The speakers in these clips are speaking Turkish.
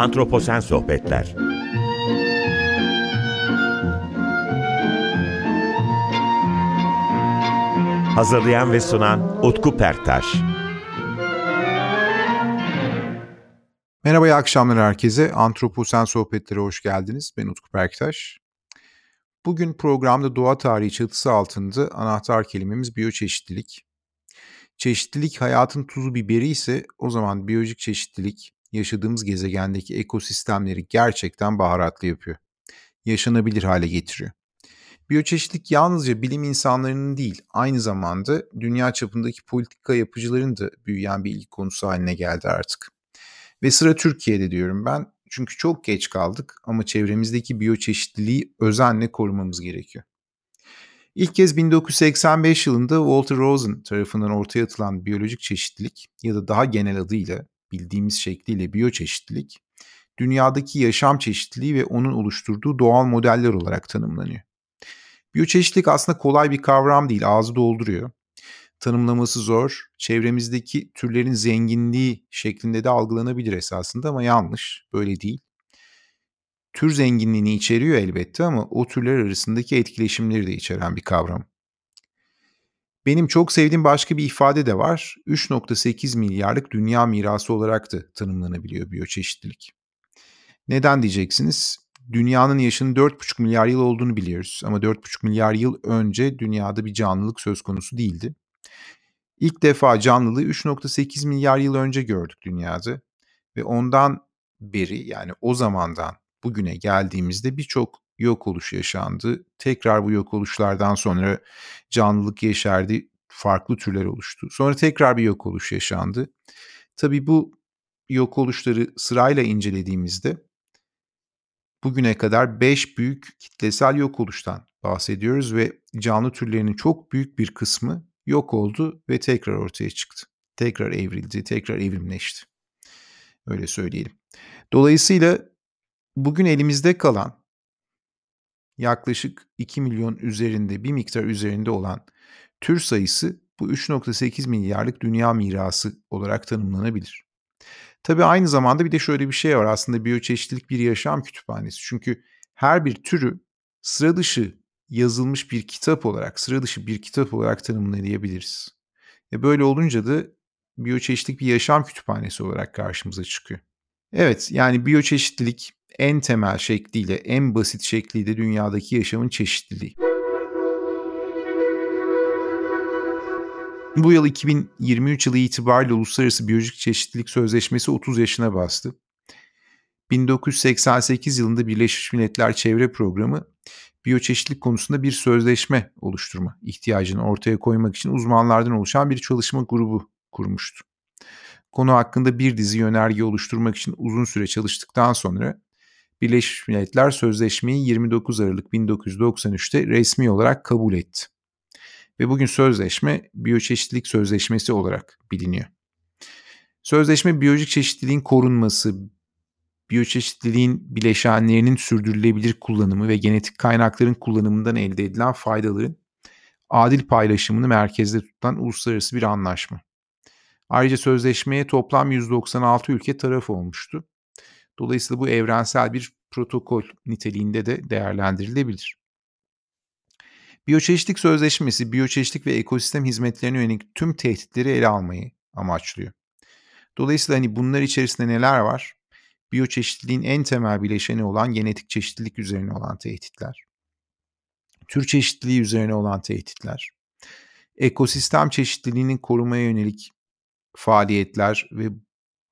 Antroposen Sohbetler Hazırlayan ve sunan Utku Perktaş Merhaba, iyi akşamlar herkese. Antroposen Sohbetlere hoş geldiniz. Ben Utku Perktaş. Bugün programda doğa tarihi çatısı altında anahtar kelimemiz biyoçeşitlilik. Çeşitlilik hayatın tuzu biberi ise o zaman biyolojik çeşitlilik yaşadığımız gezegendeki ekosistemleri gerçekten baharatlı yapıyor. Yaşanabilir hale getiriyor. Biyoçeşitlik yalnızca bilim insanlarının değil, aynı zamanda dünya çapındaki politika yapıcıların da büyüyen bir ilgi konusu haline geldi artık. Ve sıra Türkiye'de diyorum ben. Çünkü çok geç kaldık ama çevremizdeki biyoçeşitliliği özenle korumamız gerekiyor. İlk kez 1985 yılında Walter Rosen tarafından ortaya atılan biyolojik çeşitlilik ya da daha genel adıyla bildiğimiz şekliyle biyoçeşitlilik, dünyadaki yaşam çeşitliliği ve onun oluşturduğu doğal modeller olarak tanımlanıyor. Biyoçeşitlilik aslında kolay bir kavram değil, ağzı dolduruyor. Tanımlaması zor, çevremizdeki türlerin zenginliği şeklinde de algılanabilir esasında ama yanlış, böyle değil. Tür zenginliğini içeriyor elbette ama o türler arasındaki etkileşimleri de içeren bir kavram. Benim çok sevdiğim başka bir ifade de var. 3.8 milyarlık dünya mirası olarak da tanımlanabiliyor biyoçeşitlilik. Neden diyeceksiniz? Dünyanın yaşının 4,5 milyar yıl olduğunu biliyoruz ama 4,5 milyar yıl önce dünyada bir canlılık söz konusu değildi. İlk defa canlılığı 3.8 milyar yıl önce gördük dünyada ve ondan beri yani o zamandan bugüne geldiğimizde birçok yok oluş yaşandı. Tekrar bu yok oluşlardan sonra canlılık yeşerdi, farklı türler oluştu. Sonra tekrar bir yok oluş yaşandı. Tabii bu yok oluşları sırayla incelediğimizde bugüne kadar 5 büyük kitlesel yok oluştan bahsediyoruz ve canlı türlerinin çok büyük bir kısmı yok oldu ve tekrar ortaya çıktı. Tekrar evrildi, tekrar evrimleşti. Öyle söyleyelim. Dolayısıyla bugün elimizde kalan yaklaşık 2 milyon üzerinde bir miktar üzerinde olan tür sayısı bu 3.8 milyarlık dünya mirası olarak tanımlanabilir. Tabii aynı zamanda bir de şöyle bir şey var aslında biyoçeşitlilik bir yaşam kütüphanesi. Çünkü her bir türü sıra dışı yazılmış bir kitap olarak, sıra dışı bir kitap olarak tanımlayabiliriz. E böyle olunca da biyoçeşitlik bir yaşam kütüphanesi olarak karşımıza çıkıyor. Evet yani biyoçeşitlilik en temel şekliyle, en basit şekliyle dünyadaki yaşamın çeşitliliği. Bu yıl 2023 yılı itibariyle Uluslararası Biyolojik Çeşitlilik Sözleşmesi 30 yaşına bastı. 1988 yılında Birleşmiş Milletler Çevre Programı biyoçeşitlilik konusunda bir sözleşme oluşturma ihtiyacını ortaya koymak için uzmanlardan oluşan bir çalışma grubu kurmuştu. Konu hakkında bir dizi yönerge oluşturmak için uzun süre çalıştıktan sonra Birleşmiş Milletler sözleşmeyi 29 Aralık 1993'te resmi olarak kabul etti. Ve bugün sözleşme biyoçeşitlilik sözleşmesi olarak biliniyor. Sözleşme biyolojik çeşitliliğin korunması, biyoçeşitliliğin bileşenlerinin sürdürülebilir kullanımı ve genetik kaynakların kullanımından elde edilen faydaların adil paylaşımını merkezde tutan uluslararası bir anlaşma. Ayrıca sözleşmeye toplam 196 ülke taraf olmuştu. Dolayısıyla bu evrensel bir protokol niteliğinde de değerlendirilebilir. Biyoçeşitlik Sözleşmesi, biyoçeşitlik ve ekosistem hizmetlerine yönelik tüm tehditleri ele almayı amaçlıyor. Dolayısıyla hani bunlar içerisinde neler var? Biyoçeşitliliğin en temel bileşeni olan genetik çeşitlilik üzerine olan tehditler. Tür çeşitliliği üzerine olan tehditler. Ekosistem çeşitliliğinin korumaya yönelik faaliyetler ve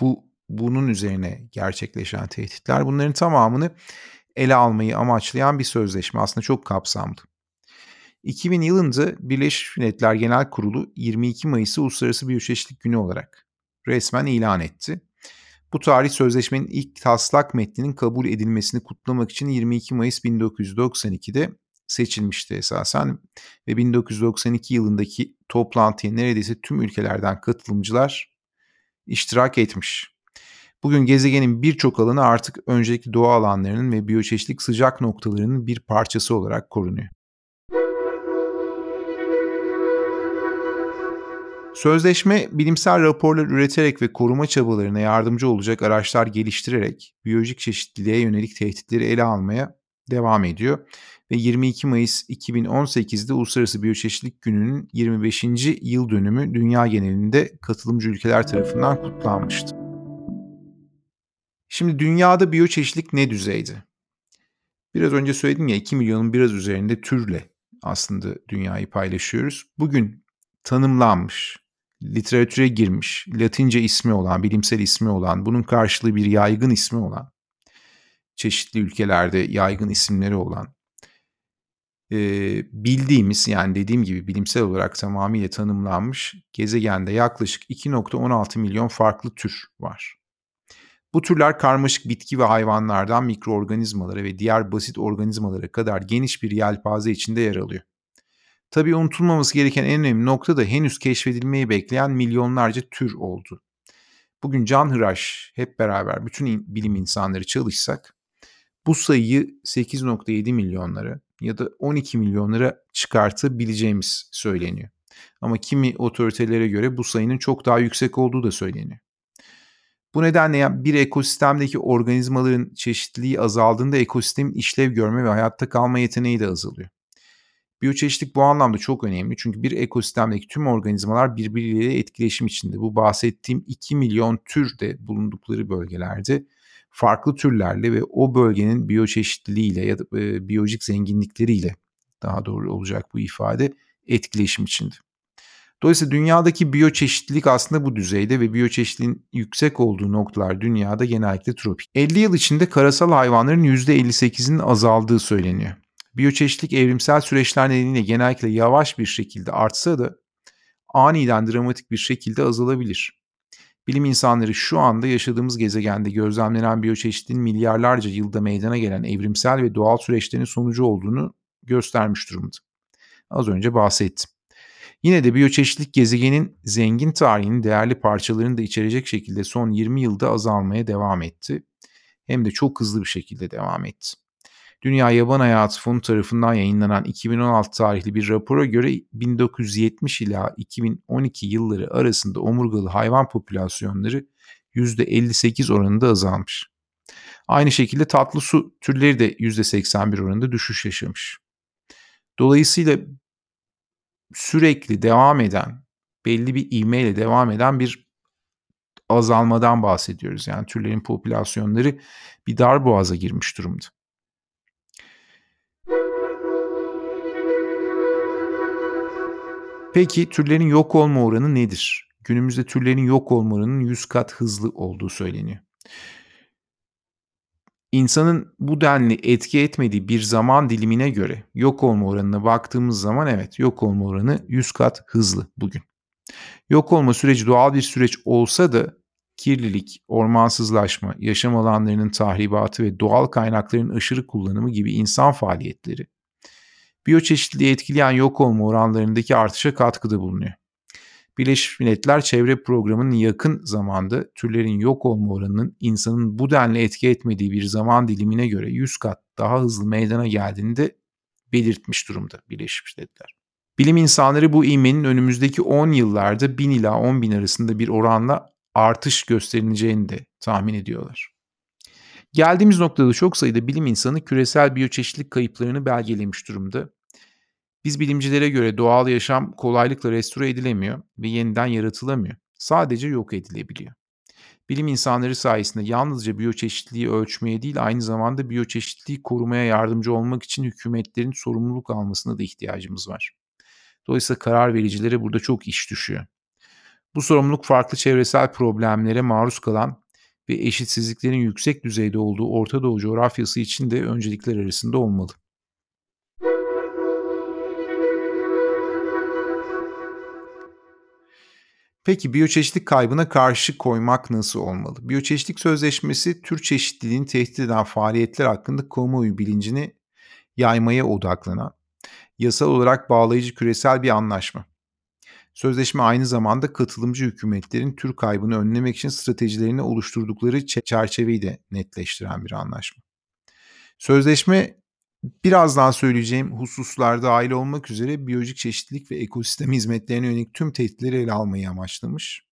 bu bunun üzerine gerçekleşen tehditler bunların tamamını ele almayı amaçlayan bir sözleşme aslında çok kapsamlı. 2000 yılında Birleşmiş Milletler Genel Kurulu 22 Mayıs'ı Uluslararası Biyoçeşitlik Günü olarak resmen ilan etti. Bu tarih sözleşmenin ilk taslak metninin kabul edilmesini kutlamak için 22 Mayıs 1992'de seçilmişti esasen ve 1992 yılındaki toplantıya neredeyse tüm ülkelerden katılımcılar iştirak etmiş. Bugün gezegenin birçok alanı artık önceki doğa alanlarının ve biyoçeşitlik sıcak noktalarının bir parçası olarak korunuyor. Sözleşme bilimsel raporlar üreterek ve koruma çabalarına yardımcı olacak araçlar geliştirerek biyolojik çeşitliliğe yönelik tehditleri ele almaya devam ediyor ve 22 Mayıs 2018'de Uluslararası Biyoçeşitlilik Günü'nün 25. yıl dönümü dünya genelinde katılımcı ülkeler tarafından kutlanmıştı. Şimdi dünyada biyoçeşitlilik ne düzeyde? Biraz önce söyledim ya 2 milyonun biraz üzerinde türle aslında dünyayı paylaşıyoruz. Bugün tanımlanmış, literatüre girmiş, Latince ismi olan, bilimsel ismi olan, bunun karşılığı bir yaygın ismi olan, çeşitli ülkelerde yaygın isimleri olan, e, bildiğimiz yani dediğim gibi bilimsel olarak tamamıyla tanımlanmış gezegende yaklaşık 2.16 milyon farklı tür var. Bu türler karmaşık bitki ve hayvanlardan mikroorganizmalara ve diğer basit organizmalara kadar geniş bir yelpaze içinde yer alıyor. Tabii unutulmaması gereken en önemli nokta da henüz keşfedilmeyi bekleyen milyonlarca tür oldu. Bugün can hıraş hep beraber bütün bilim insanları çalışsak bu sayıyı 8.7 milyonlara ya da 12 milyonlara çıkartabileceğimiz söyleniyor. Ama kimi otoritelere göre bu sayının çok daha yüksek olduğu da söyleniyor. Bu nedenle bir ekosistemdeki organizmaların çeşitliliği azaldığında ekosistemin işlev görme ve hayatta kalma yeteneği de azalıyor. Biyoçeşitlik bu anlamda çok önemli çünkü bir ekosistemdeki tüm organizmalar birbirleriyle etkileşim içinde. Bu bahsettiğim 2 milyon tür de bulundukları bölgelerde farklı türlerle ve o bölgenin biyoçeşitliliğiyle ya da e, biyolojik zenginlikleriyle daha doğru olacak bu ifade etkileşim içinde. Dolayısıyla dünyadaki biyoçeşitlilik aslında bu düzeyde ve biyoçeşitliliğin yüksek olduğu noktalar dünyada genellikle tropik. 50 yıl içinde karasal hayvanların %58'inin azaldığı söyleniyor. Biyoçeşitlik evrimsel süreçler nedeniyle genellikle yavaş bir şekilde artsa da aniden dramatik bir şekilde azalabilir. Bilim insanları şu anda yaşadığımız gezegende gözlemlenen biyoçeşitliliğin milyarlarca yılda meydana gelen evrimsel ve doğal süreçlerin sonucu olduğunu göstermiş durumda. Az önce bahsettim. Yine de biyoçeşitlilik gezegenin zengin tarihinin değerli parçalarını da içerecek şekilde son 20 yılda azalmaya devam etti. Hem de çok hızlı bir şekilde devam etti. Dünya Yaban Hayatı Fonu tarafından yayınlanan 2016 tarihli bir rapora göre 1970 ila 2012 yılları arasında omurgalı hayvan popülasyonları %58 oranında azalmış. Aynı şekilde tatlı su türleri de %81 oranında düşüş yaşamış. Dolayısıyla sürekli devam eden, belli bir ivmeyle devam eden bir azalmadan bahsediyoruz. Yani türlerin popülasyonları bir dar boğaza girmiş durumda. Peki türlerin yok olma oranı nedir? Günümüzde türlerin yok olma oranının 100 kat hızlı olduğu söyleniyor. İnsanın bu denli etki etmediği bir zaman dilimine göre yok olma oranına baktığımız zaman evet yok olma oranı 100 kat hızlı bugün. Yok olma süreci doğal bir süreç olsa da kirlilik, ormansızlaşma, yaşam alanlarının tahribatı ve doğal kaynakların aşırı kullanımı gibi insan faaliyetleri biyoçeşitliliği etkileyen yok olma oranlarındaki artışa katkıda bulunuyor. Birleşmiş Milletler Çevre Programı'nın yakın zamanda türlerin yok olma oranının insanın bu denli etki etmediği bir zaman dilimine göre 100 kat daha hızlı meydana geldiğini de belirtmiş durumda Birleşmiş Milletler. Bilim insanları bu ivmenin önümüzdeki 10 yıllarda 1000 ila 10 bin arasında bir oranla artış gösterileceğini de tahmin ediyorlar. Geldiğimiz noktada çok sayıda bilim insanı küresel biyoçeşitlilik kayıplarını belgelemiş durumda biz bilimcilere göre doğal yaşam kolaylıkla restore edilemiyor ve yeniden yaratılamıyor. Sadece yok edilebiliyor. Bilim insanları sayesinde yalnızca biyoçeşitliliği ölçmeye değil aynı zamanda biyoçeşitliliği korumaya yardımcı olmak için hükümetlerin sorumluluk almasına da ihtiyacımız var. Dolayısıyla karar vericilere burada çok iş düşüyor. Bu sorumluluk farklı çevresel problemlere maruz kalan ve eşitsizliklerin yüksek düzeyde olduğu Orta Doğu coğrafyası için de öncelikler arasında olmalı. Peki biyoçeşitlik kaybına karşı koymak nasıl olmalı? Biyoçeşitlik Sözleşmesi tür çeşitliliğini tehdit eden faaliyetler hakkında kamuoyu bilincini yaymaya odaklanan, yasal olarak bağlayıcı küresel bir anlaşma. Sözleşme aynı zamanda katılımcı hükümetlerin tür kaybını önlemek için stratejilerini oluşturdukları çerçeveyi de netleştiren bir anlaşma. Sözleşme Birazdan söyleyeceğim hususlar dahil olmak üzere biyolojik çeşitlilik ve ekosistem hizmetlerine yönelik tüm tehditleri ele almayı amaçlamış.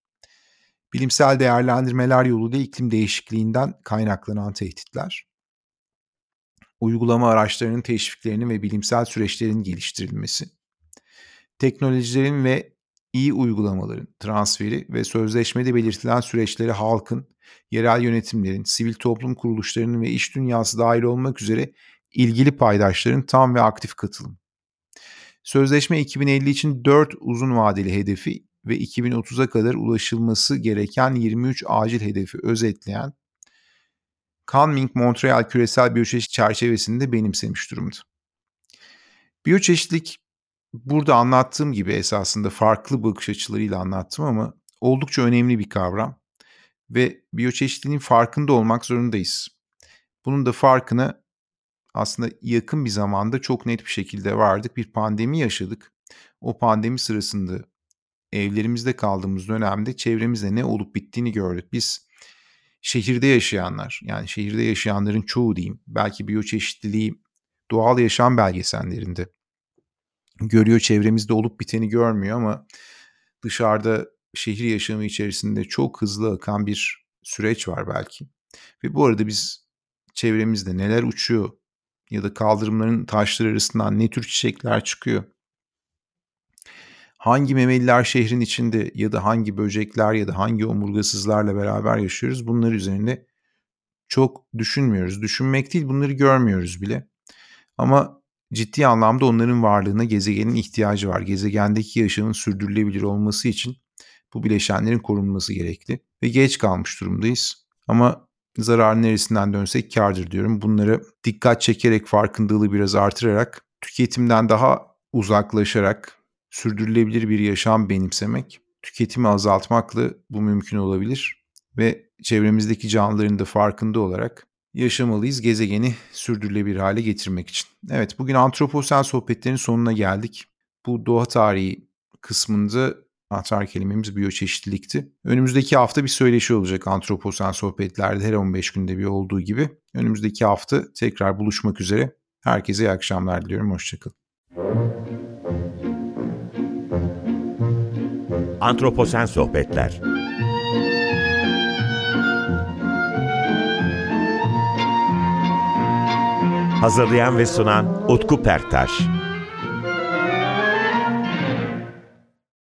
Bilimsel değerlendirmeler yoluyla iklim değişikliğinden kaynaklanan tehditler, uygulama araçlarının teşviklerinin ve bilimsel süreçlerin geliştirilmesi, teknolojilerin ve iyi uygulamaların transferi ve sözleşmede belirtilen süreçleri halkın, yerel yönetimlerin, sivil toplum kuruluşlarının ve iş dünyası dahil olmak üzere ilgili paydaşların tam ve aktif katılım. Sözleşme 2050 için 4 uzun vadeli hedefi ve 2030'a kadar ulaşılması gereken 23 acil hedefi özetleyen Kunming-Montreal küresel biyoçeşit çerçevesinde benimsemiş durumda. Biyoçeşitlik burada anlattığım gibi esasında farklı bakış açılarıyla anlattım ama oldukça önemli bir kavram ve biyoçeşitliliğin farkında olmak zorundayız. Bunun da farkına aslında yakın bir zamanda çok net bir şekilde vardık. Bir pandemi yaşadık. O pandemi sırasında evlerimizde kaldığımız dönemde çevremizde ne olup bittiğini gördük. Biz şehirde yaşayanlar yani şehirde yaşayanların çoğu diyeyim belki biyoçeşitliliği doğal yaşam belgesellerinde görüyor çevremizde olup biteni görmüyor ama dışarıda şehir yaşamı içerisinde çok hızlı akan bir süreç var belki. Ve bu arada biz çevremizde neler uçuyor ya da kaldırımların taşları arasından ne tür çiçekler çıkıyor? Hangi memeliler şehrin içinde ya da hangi böcekler ya da hangi omurgasızlarla beraber yaşıyoruz? Bunlar üzerinde çok düşünmüyoruz. Düşünmek değil bunları görmüyoruz bile. Ama ciddi anlamda onların varlığına gezegenin ihtiyacı var. Gezegendeki yaşamın sürdürülebilir olması için bu bileşenlerin korunması gerekli. Ve geç kalmış durumdayız. Ama zarar neresinden dönsek kardır diyorum. Bunları dikkat çekerek farkındalığı biraz artırarak tüketimden daha uzaklaşarak sürdürülebilir bir yaşam benimsemek, tüketimi azaltmakla bu mümkün olabilir ve çevremizdeki canlıların da farkında olarak yaşamalıyız gezegeni sürdürülebilir hale getirmek için. Evet bugün antroposen sohbetlerin sonuna geldik. Bu doğa tarihi kısmında anahtar kelimemiz biyoçeşitlilikti. Önümüzdeki hafta bir söyleşi olacak antroposen sohbetlerde her 15 günde bir olduğu gibi. Önümüzdeki hafta tekrar buluşmak üzere. Herkese iyi akşamlar diliyorum. Hoşçakalın. Antroposen Sohbetler Hazırlayan ve sunan Utku Perktaş